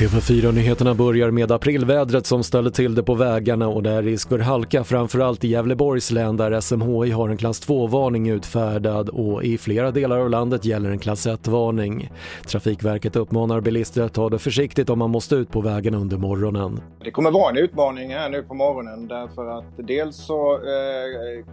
TV4-nyheterna börjar med aprilvädret som ställer till det på vägarna och det är risk för halka framförallt i Gävleborgs län där SMHI har en klass 2-varning utfärdad och i flera delar av landet gäller en klass 1-varning. Trafikverket uppmanar bilister att ta det försiktigt om man måste ut på vägen under morgonen. Det kommer vara en utmaning här nu på morgonen därför att dels så eh,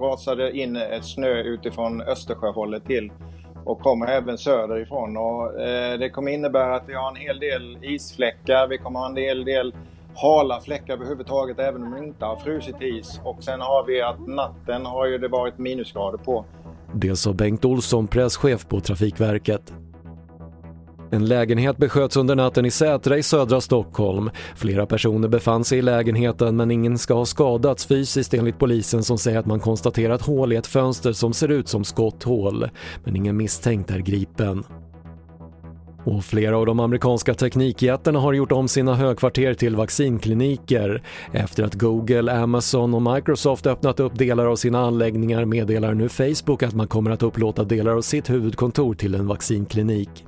rasade in ett snö utifrån Östersjöhållet till och kommer även söderifrån. Och, eh, det kommer innebära att vi har en hel del isfläckar, vi kommer ha en hel del hala fläckar överhuvudtaget även om det inte har frusit is. Och sen har vi att natten har ju det varit minusgrader på. Det sa Bengt Olsson, presschef på Trafikverket. En lägenhet besköts under natten i Sätra i södra Stockholm. Flera personer befann sig i lägenheten men ingen ska ha skadats fysiskt enligt polisen som säger att man konstaterat hål i ett fönster som ser ut som skotthål. Men ingen misstänkt är gripen. Och flera av de amerikanska teknikjättarna har gjort om sina högkvarter till vaccinkliniker. Efter att Google, Amazon och Microsoft öppnat upp delar av sina anläggningar meddelar nu Facebook att man kommer att upplåta delar av sitt huvudkontor till en vaccinklinik.